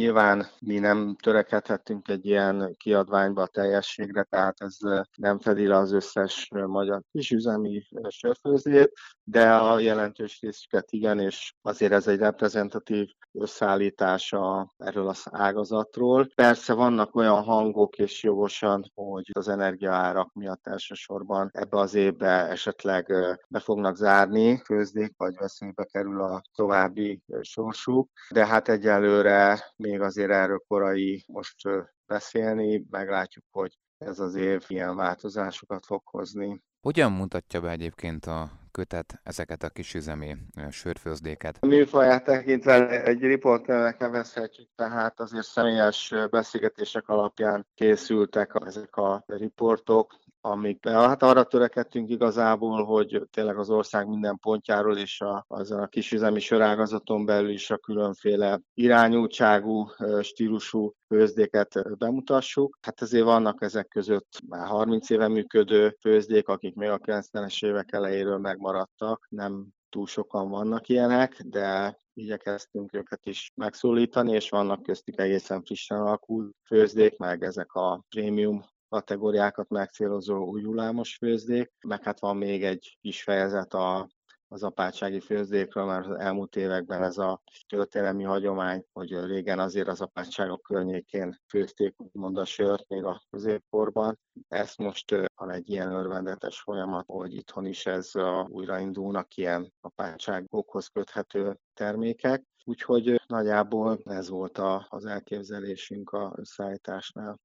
Nyilván mi nem törekedhetünk egy ilyen kiadványba a teljességre, tehát ez nem fedi le az összes magyar kisüzemi sörfőzét, de a jelentős részüket igen, és azért ez egy reprezentatív összeállítása erről az ágazatról. Persze vannak olyan hangok és jogosan, hogy az energiaárak miatt elsősorban ebbe az évbe esetleg be fognak zárni főzdék, vagy veszélybe kerül a további sorsuk, de hát egyelőre még azért erről korai most beszélni, meglátjuk, hogy ez az év ilyen változásokat fog hozni. Hogyan mutatja be egyébként a kötet ezeket a kisüzemi sörfőzdéket? A műfaját tekintve egy riporternek nevezhetjük, tehát azért személyes beszélgetések alapján készültek ezek a riportok, amikben hát arra törekedtünk igazából, hogy tényleg az ország minden pontjáról és a, azon a kisüzemi sorágazaton belül is a különféle irányultságú, stílusú főzdéket bemutassuk. Hát azért vannak ezek között már 30 éve működő főzdék, akik még a 90-es évek elejéről megmaradtak, nem túl sokan vannak ilyenek, de igyekeztünk őket is megszólítani, és vannak köztük egészen frissen alakult főzdék, meg ezek a prémium kategóriákat megcélozó újullámos főzdék, meg hát van még egy kis fejezet a az apátsági főzdékről, mert az elmúlt években ez a történelmi hagyomány, hogy régen azért az apátságok környékén főzték úgymond a sört még a középkorban. Ez most van egy ilyen örvendetes folyamat, hogy itthon is ez a, újraindulnak ilyen apátságokhoz köthető termékek. Úgyhogy nagyjából ez volt a, az elképzelésünk a összeállításnál.